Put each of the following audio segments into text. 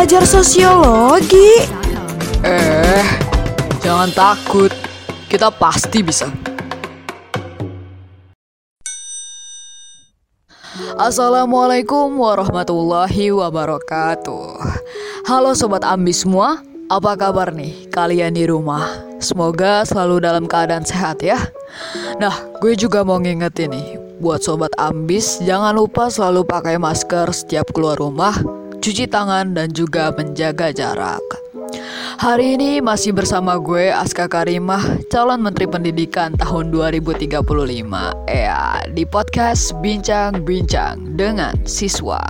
belajar sosiologi. Eh, jangan takut. Kita pasti bisa. Assalamualaikum warahmatullahi wabarakatuh. Halo sobat ambis semua, apa kabar nih kalian di rumah? Semoga selalu dalam keadaan sehat ya. Nah, gue juga mau ngingetin nih, buat sobat ambis jangan lupa selalu pakai masker setiap keluar rumah, cuci tangan dan juga menjaga jarak. Hari ini masih bersama gue Aska Karimah, calon Menteri Pendidikan tahun 2035. Ya, di podcast Bincang-Bincang dengan Siswa.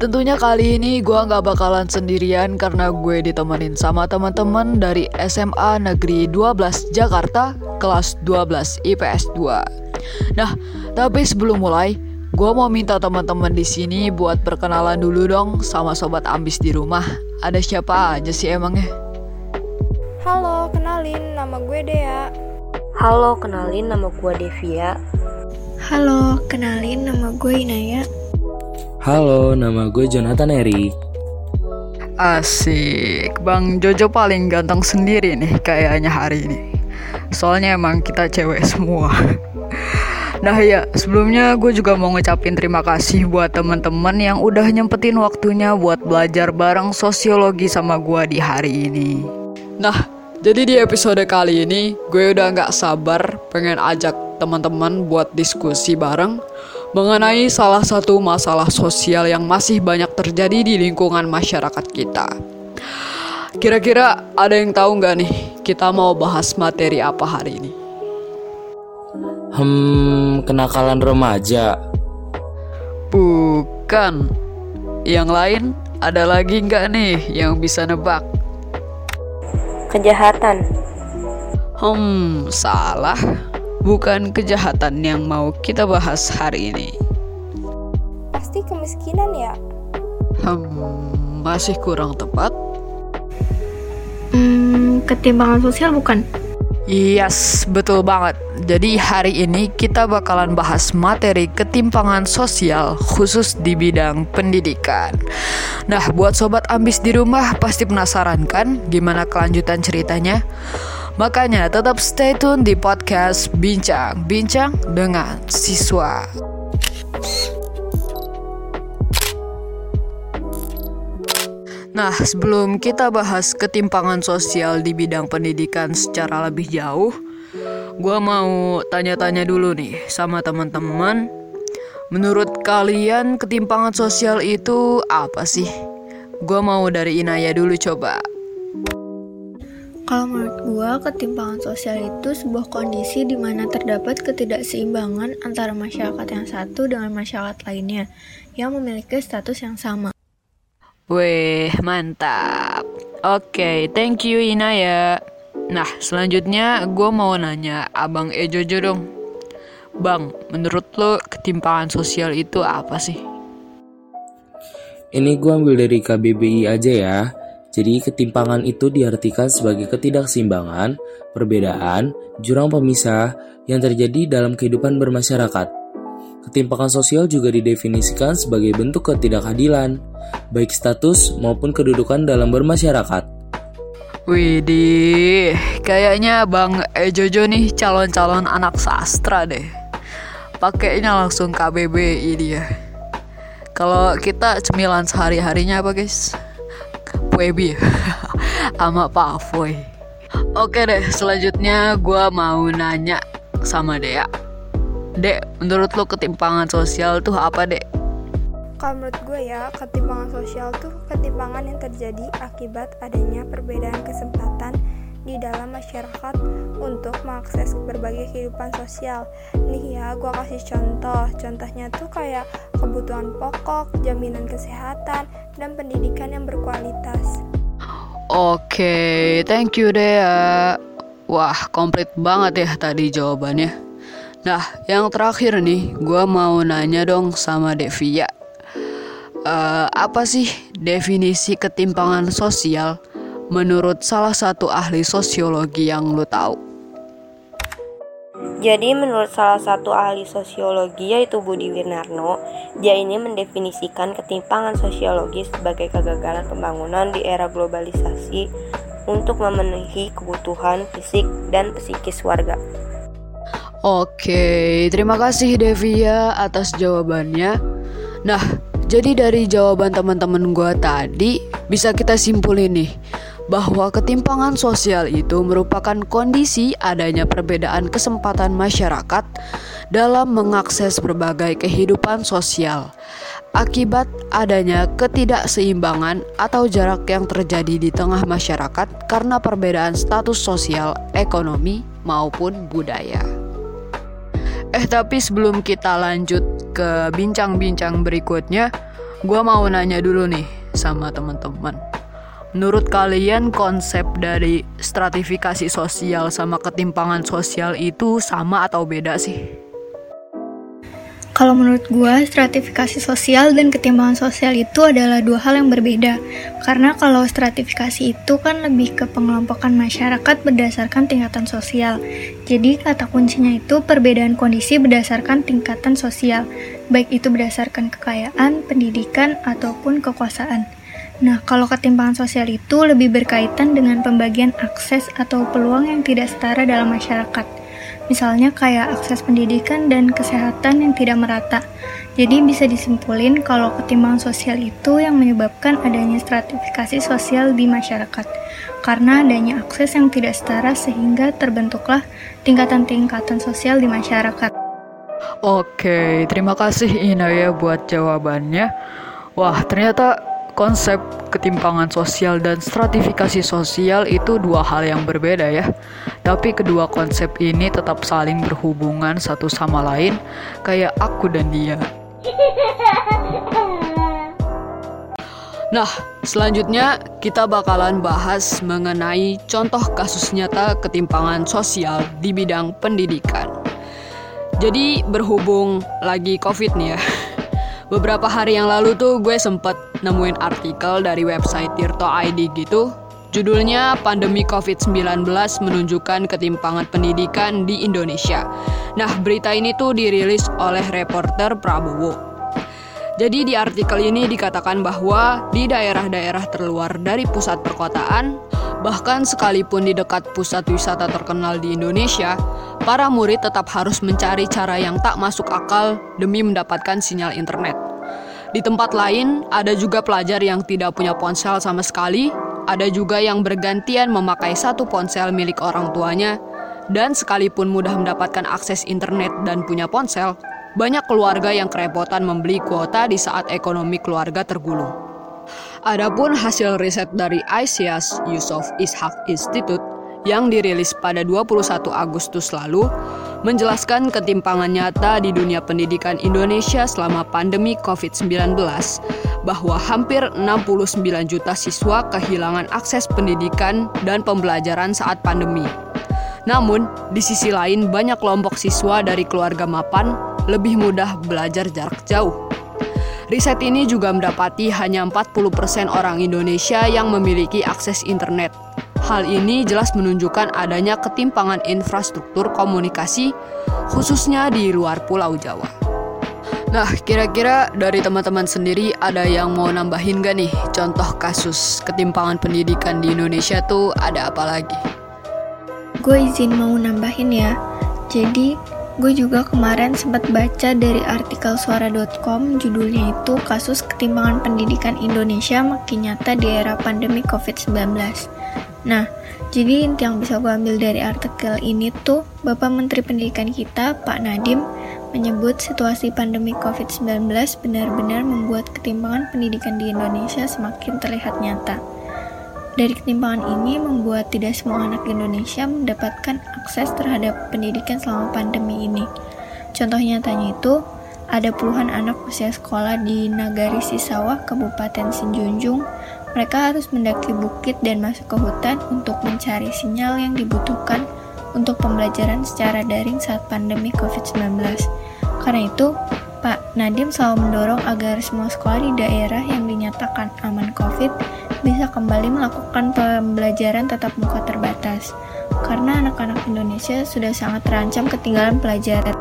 Tentunya kali ini gue nggak bakalan sendirian karena gue ditemenin sama teman-teman dari SMA Negeri 12 Jakarta, kelas 12 IPS 2. Nah, tapi sebelum mulai, gue mau minta teman-teman di sini buat perkenalan dulu dong sama sobat ambis di rumah. Ada siapa aja sih emangnya? Halo, kenalin nama gue Dea. Halo, kenalin nama gue Devia. Halo, kenalin nama gue Inaya. Halo, nama gue Jonathan Eri. Asik, Bang Jojo paling ganteng sendiri nih kayaknya hari ini. Soalnya emang kita cewek semua. Nah ya, sebelumnya gue juga mau ngucapin terima kasih buat teman-teman yang udah nyempetin waktunya buat belajar bareng sosiologi sama gue di hari ini. Nah, jadi di episode kali ini gue udah nggak sabar pengen ajak teman-teman buat diskusi bareng mengenai salah satu masalah sosial yang masih banyak terjadi di lingkungan masyarakat kita. Kira-kira ada yang tahu nggak nih kita mau bahas materi apa hari ini? Hmm, kenakalan remaja. Bukan. Yang lain ada lagi nggak nih yang bisa nebak? Kejahatan. Hmm, salah. Bukan kejahatan yang mau kita bahas hari ini. Pasti kemiskinan ya? Hmm, masih kurang tepat. Hmm, ketimpangan sosial bukan? Yes, betul banget. Jadi hari ini kita bakalan bahas materi ketimpangan sosial khusus di bidang pendidikan. Nah, buat sobat ambis di rumah pasti penasaran kan gimana kelanjutan ceritanya? Makanya tetap stay tune di podcast Bincang Bincang dengan Siswa. Nah, sebelum kita bahas ketimpangan sosial di bidang pendidikan secara lebih jauh, gue mau tanya-tanya dulu nih sama teman-teman. Menurut kalian ketimpangan sosial itu apa sih? Gue mau dari Inaya dulu coba. Kalau menurut gue, ketimpangan sosial itu sebuah kondisi di mana terdapat ketidakseimbangan antara masyarakat yang satu dengan masyarakat lainnya yang memiliki status yang sama. Weh, mantap. Oke, okay, thank you Inaya. Nah, selanjutnya gue mau nanya Abang Ejojo dong. Bang, menurut lo ketimpangan sosial itu apa sih? Ini gue ambil dari KBBI aja ya. Jadi ketimpangan itu diartikan sebagai ketidakseimbangan, perbedaan, jurang pemisah yang terjadi dalam kehidupan bermasyarakat. Ketimpangan sosial juga didefinisikan sebagai bentuk ketidakadilan, baik status maupun kedudukan dalam bermasyarakat. Widih, kayaknya Bang Ejojo nih calon-calon anak sastra deh. Pakainya langsung KBBI dia. Kalau kita cemilan sehari-harinya apa guys? Webi sama Pak Foy. Oke deh, selanjutnya gue mau nanya sama Dea. Dek, menurut lo ketimpangan sosial tuh apa, Dek? Kalau menurut gue ya, ketimpangan sosial tuh ketimpangan yang terjadi akibat adanya perbedaan kesempatan di dalam masyarakat untuk mengakses berbagai kehidupan sosial. Nih ya, gue kasih contoh. Contohnya tuh kayak kebutuhan pokok, jaminan kesehatan, dan pendidikan yang berkualitas. Oke, okay, thank you Dea. Wah, komplit banget ya tadi jawabannya. Nah, yang terakhir nih, gue mau nanya dong sama Devia. Uh, apa sih definisi ketimpangan sosial menurut salah satu ahli sosiologi yang lo tahu? Jadi menurut salah satu ahli sosiologi yaitu Budi Wirnarno, dia ini mendefinisikan ketimpangan sosiologis sebagai kegagalan pembangunan di era globalisasi untuk memenuhi kebutuhan fisik dan psikis warga. Oke, terima kasih Devia atas jawabannya. Nah, jadi dari jawaban teman-teman gue tadi bisa kita simpulin nih bahwa ketimpangan sosial itu merupakan kondisi adanya perbedaan kesempatan masyarakat dalam mengakses berbagai kehidupan sosial akibat adanya ketidakseimbangan atau jarak yang terjadi di tengah masyarakat karena perbedaan status sosial, ekonomi, maupun budaya. Eh tapi sebelum kita lanjut ke bincang-bincang berikutnya, gue mau nanya dulu nih sama teman-teman. Menurut kalian konsep dari stratifikasi sosial sama ketimpangan sosial itu sama atau beda sih? Kalau menurut gue, stratifikasi sosial dan ketimpangan sosial itu adalah dua hal yang berbeda. Karena kalau stratifikasi itu kan lebih ke pengelompokan masyarakat berdasarkan tingkatan sosial. Jadi kata kuncinya itu perbedaan kondisi berdasarkan tingkatan sosial, baik itu berdasarkan kekayaan, pendidikan, ataupun kekuasaan. Nah, kalau ketimpangan sosial itu lebih berkaitan dengan pembagian akses atau peluang yang tidak setara dalam masyarakat. Misalnya kayak akses pendidikan dan kesehatan yang tidak merata. Jadi bisa disimpulin kalau ketimpangan sosial itu yang menyebabkan adanya stratifikasi sosial di masyarakat. Karena adanya akses yang tidak setara sehingga terbentuklah tingkatan-tingkatan sosial di masyarakat. Oke, terima kasih Inaya buat jawabannya. Wah, ternyata konsep ketimpangan sosial dan stratifikasi sosial itu dua hal yang berbeda ya. Tapi kedua konsep ini tetap saling berhubungan satu sama lain kayak aku dan dia. Nah, selanjutnya kita bakalan bahas mengenai contoh kasus nyata ketimpangan sosial di bidang pendidikan. Jadi berhubung lagi COVID nih ya. Beberapa hari yang lalu tuh gue sempet nemuin artikel dari website Tirto ID gitu. Judulnya Pandemi COVID-19 menunjukkan ketimpangan pendidikan di Indonesia. Nah, berita ini tuh dirilis oleh reporter Prabowo. Jadi di artikel ini dikatakan bahwa di daerah-daerah terluar dari pusat perkotaan, bahkan sekalipun di dekat pusat wisata terkenal di Indonesia, para murid tetap harus mencari cara yang tak masuk akal demi mendapatkan sinyal internet. Di tempat lain, ada juga pelajar yang tidak punya ponsel sama sekali, ada juga yang bergantian memakai satu ponsel milik orang tuanya, dan sekalipun mudah mendapatkan akses internet dan punya ponsel, banyak keluarga yang kerepotan membeli kuota di saat ekonomi keluarga tergulung. Adapun hasil riset dari ICIAS Yusuf Ishak Institute yang dirilis pada 21 Agustus lalu menjelaskan ketimpangan nyata di dunia pendidikan Indonesia selama pandemi COVID-19 bahwa hampir 69 juta siswa kehilangan akses pendidikan dan pembelajaran saat pandemi. Namun, di sisi lain banyak kelompok siswa dari keluarga mapan lebih mudah belajar jarak jauh. Riset ini juga mendapati hanya 40% orang Indonesia yang memiliki akses internet Hal ini jelas menunjukkan adanya ketimpangan infrastruktur komunikasi, khususnya di luar Pulau Jawa. Nah, kira-kira dari teman-teman sendiri ada yang mau nambahin gak nih contoh kasus ketimpangan pendidikan di Indonesia tuh ada apa lagi? Gue izin mau nambahin ya. Jadi, gue juga kemarin sempat baca dari artikel suara.com judulnya itu kasus ketimpangan pendidikan Indonesia makin nyata di era pandemi COVID-19. Nah, jadi inti yang bisa gue ambil dari artikel ini tuh, Bapak Menteri Pendidikan kita, Pak Nadim, menyebut situasi pandemi COVID-19 benar-benar membuat ketimpangan pendidikan di Indonesia semakin terlihat nyata. Dari ketimpangan ini membuat tidak semua anak Indonesia mendapatkan akses terhadap pendidikan selama pandemi ini. Contoh nyatanya itu, ada puluhan anak usia sekolah di Nagari Sisawah, Kabupaten Sinjunjung, mereka harus mendaki bukit dan masuk ke hutan untuk mencari sinyal yang dibutuhkan untuk pembelajaran secara daring saat pandemi COVID-19. Karena itu, Pak Nadim selalu mendorong agar semua sekolah di daerah yang dinyatakan aman COVID bisa kembali melakukan pembelajaran tatap muka terbatas. Karena anak-anak Indonesia sudah sangat terancam ketinggalan pelajaran.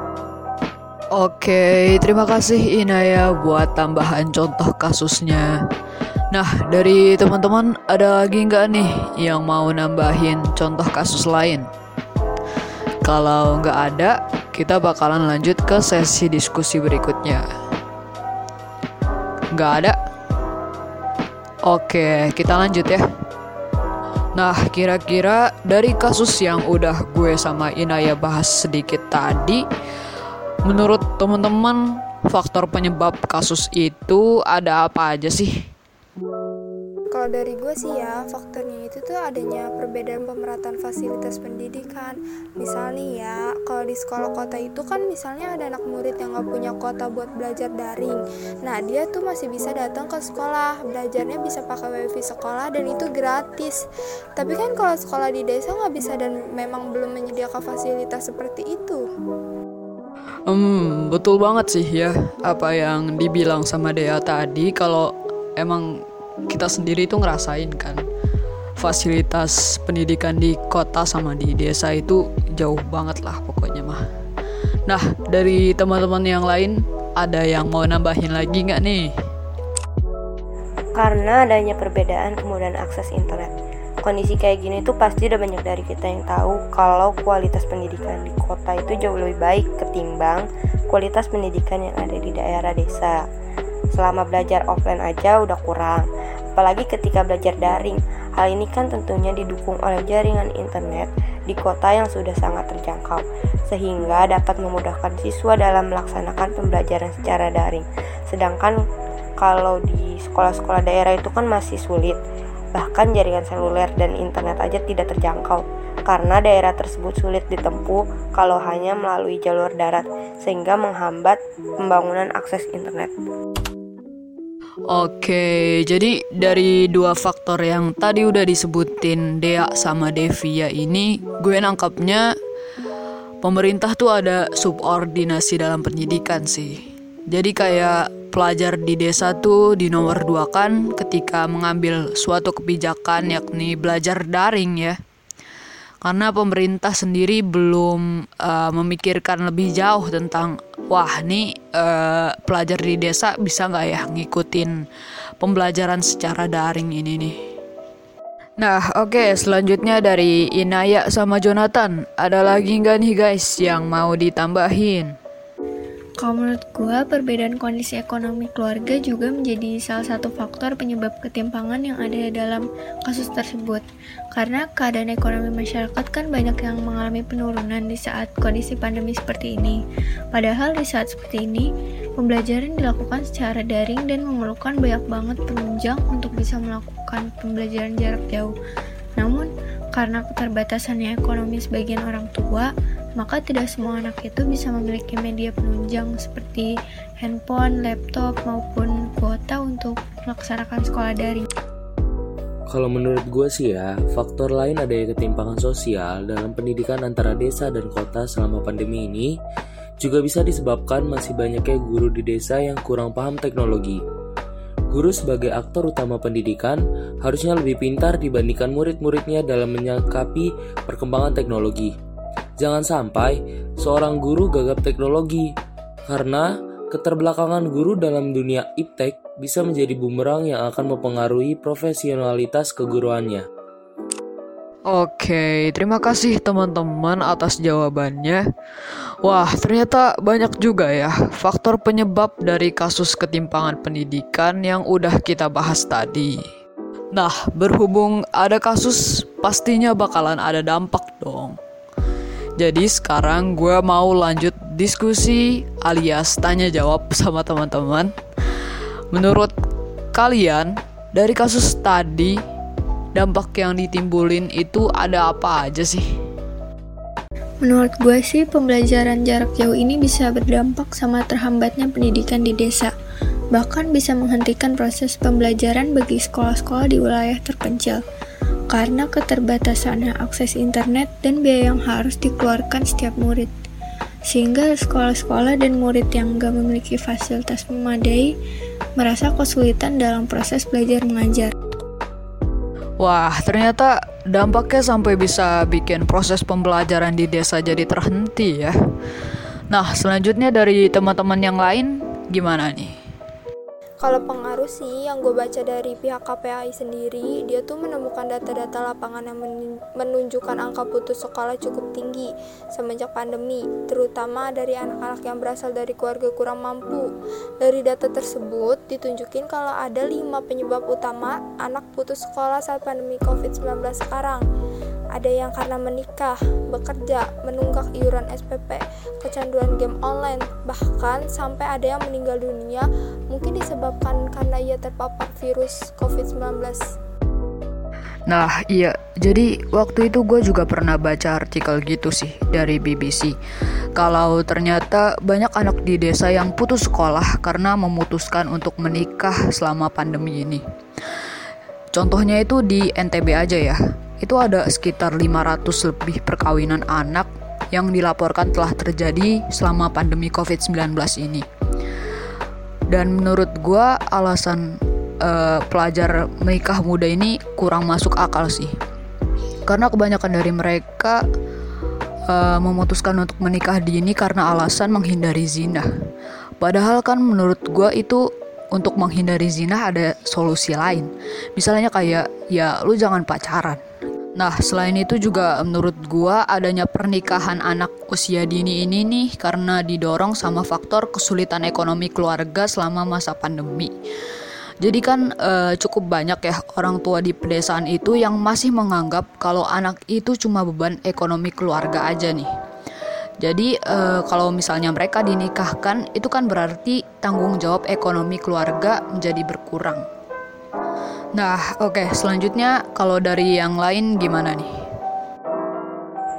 Oke, terima kasih Inaya buat tambahan contoh kasusnya. Nah, dari teman-teman ada lagi nggak nih yang mau nambahin contoh kasus lain? Kalau nggak ada, kita bakalan lanjut ke sesi diskusi berikutnya. Nggak ada? Oke, kita lanjut ya. Nah, kira-kira dari kasus yang udah gue sama Inaya bahas sedikit tadi, menurut teman-teman faktor penyebab kasus itu ada apa aja sih? Kalau dari gue sih ya, faktornya itu tuh adanya perbedaan pemerataan fasilitas pendidikan. Misalnya ya, kalau di sekolah kota itu kan misalnya ada anak murid yang gak punya kuota buat belajar daring. Nah, dia tuh masih bisa datang ke sekolah, belajarnya bisa pakai wifi sekolah dan itu gratis. Tapi kan kalau sekolah di desa nggak bisa dan memang belum menyediakan fasilitas seperti itu. Hmm, betul banget sih ya apa yang dibilang sama Dea tadi kalau emang kita sendiri itu ngerasain kan fasilitas pendidikan di kota sama di desa itu jauh banget lah pokoknya mah. Nah dari teman-teman yang lain ada yang mau nambahin lagi nggak nih? Karena adanya perbedaan kemudahan akses internet. Kondisi kayak gini tuh pasti udah banyak dari kita yang tahu kalau kualitas pendidikan di kota itu jauh lebih baik ketimbang kualitas pendidikan yang ada di daerah desa. Selama belajar offline aja udah kurang, apalagi ketika belajar daring. Hal ini kan tentunya didukung oleh jaringan internet di kota yang sudah sangat terjangkau, sehingga dapat memudahkan siswa dalam melaksanakan pembelajaran secara daring. Sedangkan kalau di sekolah-sekolah daerah itu kan masih sulit, bahkan jaringan seluler dan internet aja tidak terjangkau karena daerah tersebut sulit ditempuh kalau hanya melalui jalur darat, sehingga menghambat pembangunan akses internet. Oke, jadi dari dua faktor yang tadi udah disebutin Dea sama Devia ini, gue nangkapnya pemerintah tuh ada subordinasi dalam pendidikan sih. Jadi kayak pelajar di desa tuh di nomor dua kan ketika mengambil suatu kebijakan yakni belajar daring ya karena pemerintah sendiri belum uh, memikirkan lebih jauh tentang wah nih uh, pelajar di desa bisa nggak ya ngikutin pembelajaran secara daring ini nih. Nah oke okay, selanjutnya dari Inaya sama Jonathan ada lagi nggak nih guys yang mau ditambahin? Kalau menurut gue, perbedaan kondisi ekonomi keluarga juga menjadi salah satu faktor penyebab ketimpangan yang ada dalam kasus tersebut. Karena keadaan ekonomi masyarakat kan banyak yang mengalami penurunan di saat kondisi pandemi seperti ini. Padahal di saat seperti ini, pembelajaran dilakukan secara daring dan memerlukan banyak banget penunjang untuk bisa melakukan pembelajaran jarak jauh. Namun, karena keterbatasannya ekonomi sebagian orang tua, maka tidak semua anak itu bisa memiliki media penunjang seperti handphone, laptop, maupun kuota untuk melaksanakan sekolah daring. Kalau menurut gue sih ya, faktor lain adanya ketimpangan sosial dalam pendidikan antara desa dan kota selama pandemi ini juga bisa disebabkan masih banyaknya guru di desa yang kurang paham teknologi. Guru sebagai aktor utama pendidikan harusnya lebih pintar dibandingkan murid-muridnya dalam menyikapi perkembangan teknologi. Jangan sampai seorang guru gagap teknologi karena keterbelakangan guru dalam dunia iptek bisa menjadi bumerang yang akan mempengaruhi profesionalitas keguruannya. Oke, terima kasih teman-teman atas jawabannya. Wah, ternyata banyak juga ya faktor penyebab dari kasus ketimpangan pendidikan yang udah kita bahas tadi. Nah, berhubung ada kasus, pastinya bakalan ada dampak dong. Jadi sekarang gue mau lanjut diskusi alias tanya jawab sama teman-teman. Menurut kalian dari kasus tadi dampak yang ditimbulin itu ada apa aja sih? Menurut gue sih pembelajaran jarak jauh ini bisa berdampak sama terhambatnya pendidikan di desa. Bahkan bisa menghentikan proses pembelajaran bagi sekolah-sekolah di wilayah terpencil karena keterbatasannya akses internet dan biaya yang harus dikeluarkan setiap murid. Sehingga sekolah-sekolah dan murid yang gak memiliki fasilitas memadai merasa kesulitan dalam proses belajar mengajar. Wah, ternyata dampaknya sampai bisa bikin proses pembelajaran di desa jadi terhenti ya. Nah, selanjutnya dari teman-teman yang lain gimana nih? Kalau pengaruh sih yang gue baca dari pihak KPAI sendiri, dia tuh menemukan data-data lapangan yang menunjukkan angka putus sekolah cukup tinggi semenjak pandemi, terutama dari anak-anak yang berasal dari keluarga kurang mampu. Dari data tersebut ditunjukin kalau ada lima penyebab utama anak putus sekolah saat pandemi COVID-19 sekarang ada yang karena menikah, bekerja, menunggak iuran SPP, kecanduan game online, bahkan sampai ada yang meninggal dunia mungkin disebabkan karena ia terpapar virus COVID-19. Nah iya, jadi waktu itu gue juga pernah baca artikel gitu sih dari BBC. Kalau ternyata banyak anak di desa yang putus sekolah karena memutuskan untuk menikah selama pandemi ini. Contohnya itu di NTB aja ya itu ada sekitar 500 lebih perkawinan anak yang dilaporkan telah terjadi selama pandemi COVID-19 ini. Dan menurut gue alasan uh, pelajar menikah muda ini kurang masuk akal sih. Karena kebanyakan dari mereka uh, memutuskan untuk menikah dini karena alasan menghindari zina. Padahal kan menurut gue itu untuk menghindari zina ada solusi lain. Misalnya kayak ya lu jangan pacaran Nah, selain itu juga menurut gua adanya pernikahan anak usia dini ini nih karena didorong sama faktor kesulitan ekonomi keluarga selama masa pandemi. Jadi kan e, cukup banyak ya orang tua di pedesaan itu yang masih menganggap kalau anak itu cuma beban ekonomi keluarga aja nih. Jadi e, kalau misalnya mereka dinikahkan itu kan berarti tanggung jawab ekonomi keluarga menjadi berkurang. Nah, oke, okay. selanjutnya kalau dari yang lain gimana nih?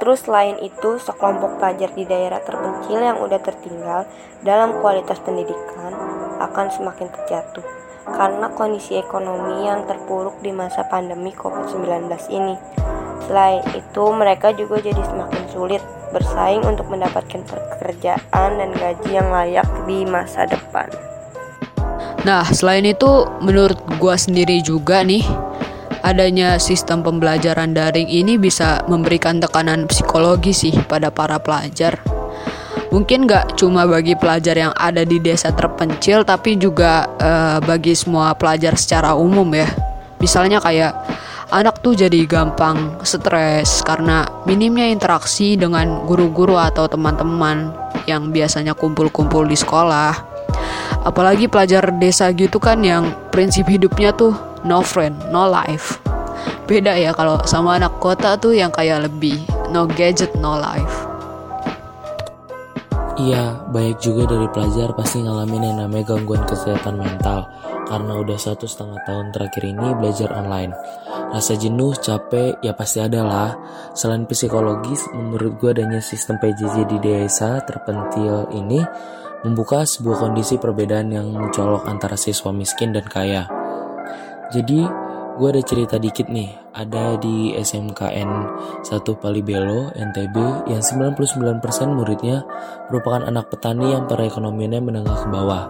Terus selain itu, sekelompok pelajar di daerah terpencil yang udah tertinggal dalam kualitas pendidikan akan semakin terjatuh karena kondisi ekonomi yang terpuruk di masa pandemi COVID-19 ini. Selain itu, mereka juga jadi semakin sulit bersaing untuk mendapatkan pekerjaan dan gaji yang layak di masa depan. Nah, selain itu, menurut gua sendiri juga nih, adanya sistem pembelajaran daring ini bisa memberikan tekanan psikologi sih pada para pelajar. Mungkin gak cuma bagi pelajar yang ada di desa terpencil, tapi juga uh, bagi semua pelajar secara umum ya. Misalnya kayak anak tuh jadi gampang stres karena minimnya interaksi dengan guru-guru atau teman-teman yang biasanya kumpul-kumpul di sekolah apalagi pelajar desa gitu kan yang prinsip hidupnya tuh no friend no life beda ya kalau sama anak kota tuh yang kayak lebih no gadget no life Iya, banyak juga dari pelajar pasti ngalamin yang namanya gangguan kesehatan mental karena udah satu setengah tahun terakhir ini belajar online. Rasa jenuh, capek, ya pasti ada lah. Selain psikologis, menurut gue adanya sistem PJJ di desa terpentil ini membuka sebuah kondisi perbedaan yang mencolok antara siswa miskin dan kaya. Jadi, gue ada cerita dikit nih. Ada di SMKN 1 Palibelo, NTB, yang 99% muridnya merupakan anak petani yang perekonomiannya menengah ke bawah.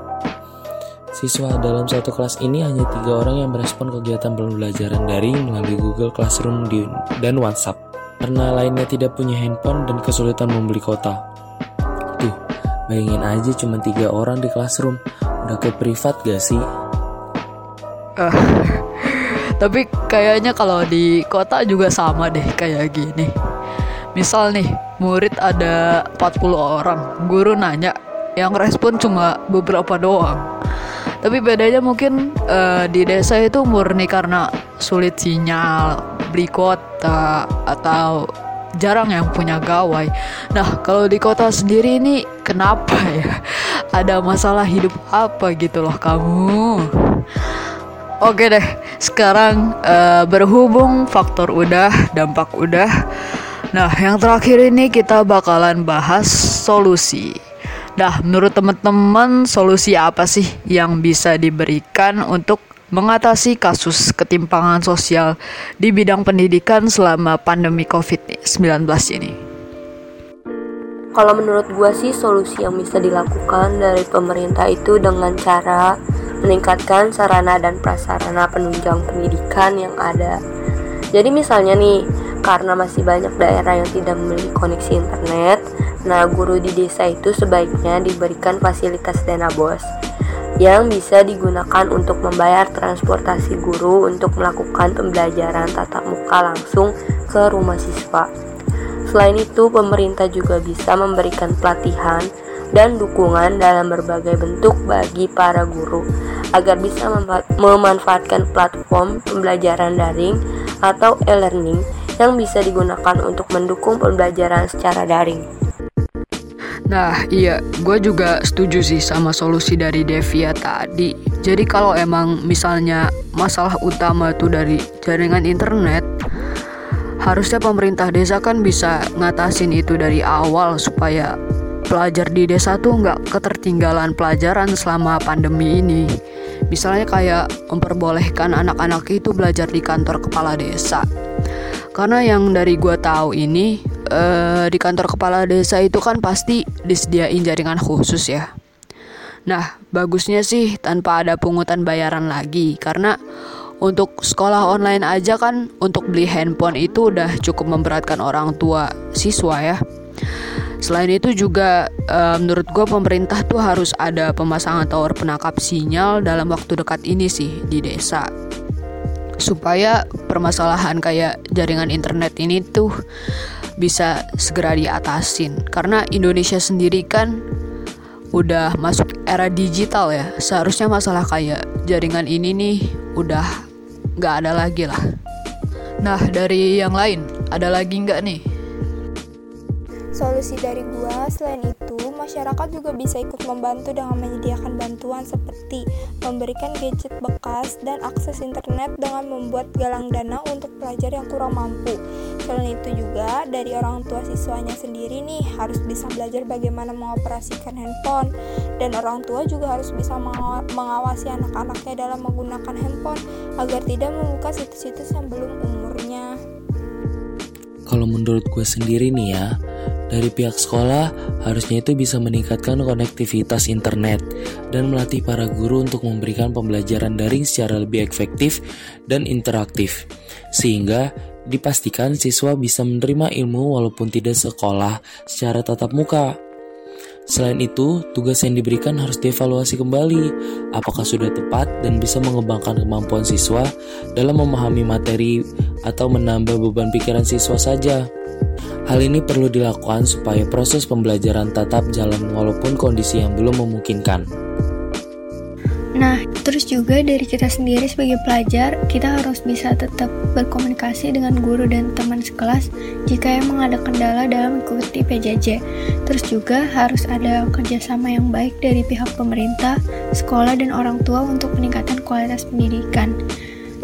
Siswa dalam satu kelas ini hanya tiga orang yang merespon kegiatan pembelajaran daring melalui Google Classroom dan WhatsApp. Karena lainnya tidak punya handphone dan kesulitan membeli kota. Bayangin aja cuma tiga orang di classroom, udah kayak privat gak sih? Uh, tapi kayaknya kalau di kota juga sama deh kayak gini. Misal nih, murid ada 40 orang, guru nanya, yang respon cuma beberapa doang. Tapi bedanya mungkin uh, di desa itu murni karena sulit sinyal, beli kota, atau jarang yang punya gawai. Nah, kalau di kota sendiri ini kenapa ya? Ada masalah hidup apa gitu loh kamu? Oke deh, sekarang uh, berhubung faktor udah, dampak udah. Nah, yang terakhir ini kita bakalan bahas solusi. Nah, menurut teman-teman solusi apa sih yang bisa diberikan untuk mengatasi kasus ketimpangan sosial di bidang pendidikan selama pandemi COVID-19 ini? Kalau menurut gue sih solusi yang bisa dilakukan dari pemerintah itu dengan cara meningkatkan sarana dan prasarana penunjang pendidikan yang ada. Jadi misalnya nih, karena masih banyak daerah yang tidak memiliki koneksi internet, nah guru di desa itu sebaiknya diberikan fasilitas dana bos yang bisa digunakan untuk membayar transportasi guru untuk melakukan pembelajaran tatap muka langsung ke rumah siswa. Selain itu, pemerintah juga bisa memberikan pelatihan dan dukungan dalam berbagai bentuk bagi para guru agar bisa memanfaatkan platform pembelajaran daring atau e-learning yang bisa digunakan untuk mendukung pembelajaran secara daring. Nah, iya, gue juga setuju sih sama solusi dari Devia tadi. Jadi kalau emang misalnya masalah utama tuh dari jaringan internet, harusnya pemerintah desa kan bisa ngatasin itu dari awal supaya pelajar di desa tuh nggak ketertinggalan pelajaran selama pandemi ini. Misalnya kayak memperbolehkan anak-anak itu belajar di kantor kepala desa. Karena yang dari gue tahu ini uh, di kantor kepala desa itu kan pasti disediain jaringan khusus ya. Nah, bagusnya sih tanpa ada pungutan bayaran lagi karena untuk sekolah online aja kan untuk beli handphone itu udah cukup memberatkan orang tua siswa ya. Selain itu juga uh, menurut gue pemerintah tuh harus ada pemasangan tower penangkap sinyal dalam waktu dekat ini sih di desa supaya permasalahan kayak jaringan internet ini tuh bisa segera diatasin. Karena Indonesia sendiri kan udah masuk era digital ya. Seharusnya masalah kayak jaringan ini nih udah nggak ada lagi lah. Nah dari yang lain ada lagi nggak nih Solusi dari gua selain itu, masyarakat juga bisa ikut membantu dengan menyediakan bantuan seperti memberikan gadget bekas dan akses internet dengan membuat galang dana untuk pelajar yang kurang mampu. Selain itu juga dari orang tua siswanya sendiri nih harus bisa belajar bagaimana mengoperasikan handphone dan orang tua juga harus bisa mengawasi anak-anaknya dalam menggunakan handphone agar tidak membuka situs-situs yang belum umurnya. Kalau menurut gue sendiri nih ya, dari pihak sekolah, harusnya itu bisa meningkatkan konektivitas internet dan melatih para guru untuk memberikan pembelajaran daring secara lebih efektif dan interaktif, sehingga dipastikan siswa bisa menerima ilmu walaupun tidak sekolah secara tatap muka. Selain itu, tugas yang diberikan harus dievaluasi kembali apakah sudah tepat dan bisa mengembangkan kemampuan siswa dalam memahami materi atau menambah beban pikiran siswa saja. Hal ini perlu dilakukan supaya proses pembelajaran tetap jalan walaupun kondisi yang belum memungkinkan. Nah, terus juga dari kita sendiri sebagai pelajar, kita harus bisa tetap berkomunikasi dengan guru dan teman sekelas jika emang ada kendala dalam mengikuti PJJ. Terus juga harus ada kerjasama yang baik dari pihak pemerintah, sekolah, dan orang tua untuk peningkatan kualitas pendidikan.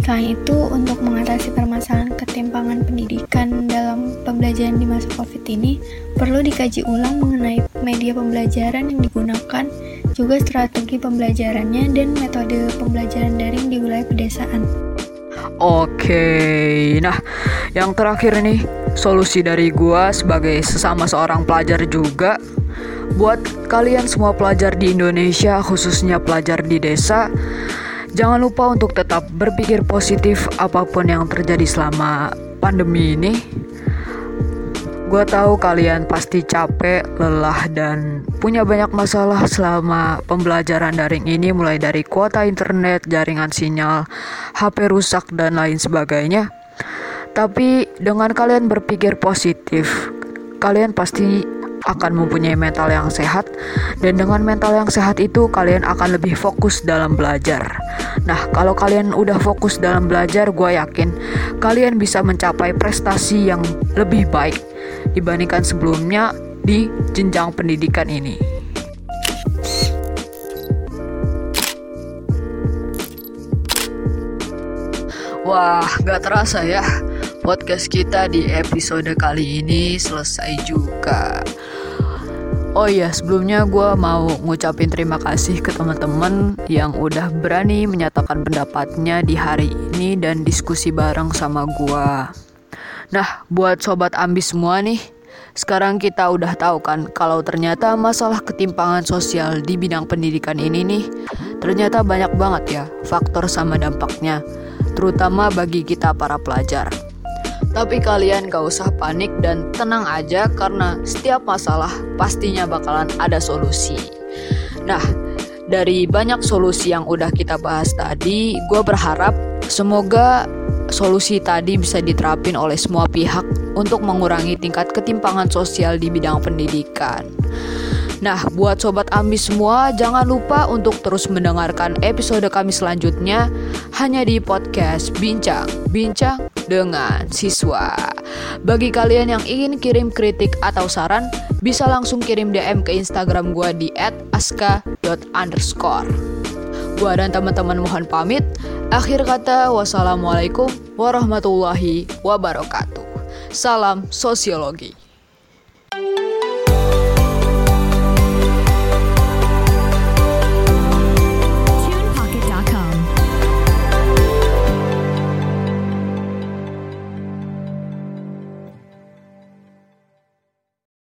Selain itu, untuk mengatasi permasalahan ketimpangan pendidikan dalam pembelajaran di masa COVID ini, perlu dikaji ulang mengenai media pembelajaran yang digunakan, juga strategi pembelajarannya, dan metode pembelajaran daring di wilayah pedesaan. Oke, nah yang terakhir nih, solusi dari gua sebagai sesama seorang pelajar juga buat kalian semua pelajar di Indonesia, khususnya pelajar di desa, Jangan lupa untuk tetap berpikir positif apa pun yang terjadi selama pandemi ini. Gue tahu kalian pasti capek, lelah, dan punya banyak masalah selama pembelajaran daring ini mulai dari kuota internet, jaringan sinyal, HP rusak, dan lain sebagainya. Tapi dengan kalian berpikir positif, kalian pasti akan mempunyai mental yang sehat dan dengan mental yang sehat itu kalian akan lebih fokus dalam belajar. Nah, kalau kalian udah fokus dalam belajar, gue yakin kalian bisa mencapai prestasi yang lebih baik dibandingkan sebelumnya di jenjang pendidikan ini. Wah, gak terasa ya podcast kita di episode kali ini selesai juga. Oh iya, sebelumnya gue mau ngucapin terima kasih ke teman-teman yang udah berani menyatakan pendapatnya di hari ini dan diskusi bareng sama gue. Nah, buat sobat ambis semua nih, sekarang kita udah tahu kan kalau ternyata masalah ketimpangan sosial di bidang pendidikan ini nih ternyata banyak banget ya faktor sama dampaknya, terutama bagi kita para pelajar. Tapi kalian gak usah panik dan tenang aja karena setiap masalah pastinya bakalan ada solusi. Nah, dari banyak solusi yang udah kita bahas tadi, gue berharap semoga solusi tadi bisa diterapin oleh semua pihak untuk mengurangi tingkat ketimpangan sosial di bidang pendidikan. Nah, buat sobat ambis semua, jangan lupa untuk terus mendengarkan episode kami selanjutnya hanya di podcast Bincang Bincang dengan Siswa. Bagi kalian yang ingin kirim kritik atau saran, bisa langsung kirim DM ke Instagram gua di @aska.underscore. Gua dan teman-teman mohon pamit. Akhir kata, wassalamualaikum warahmatullahi wabarakatuh. Salam sosiologi.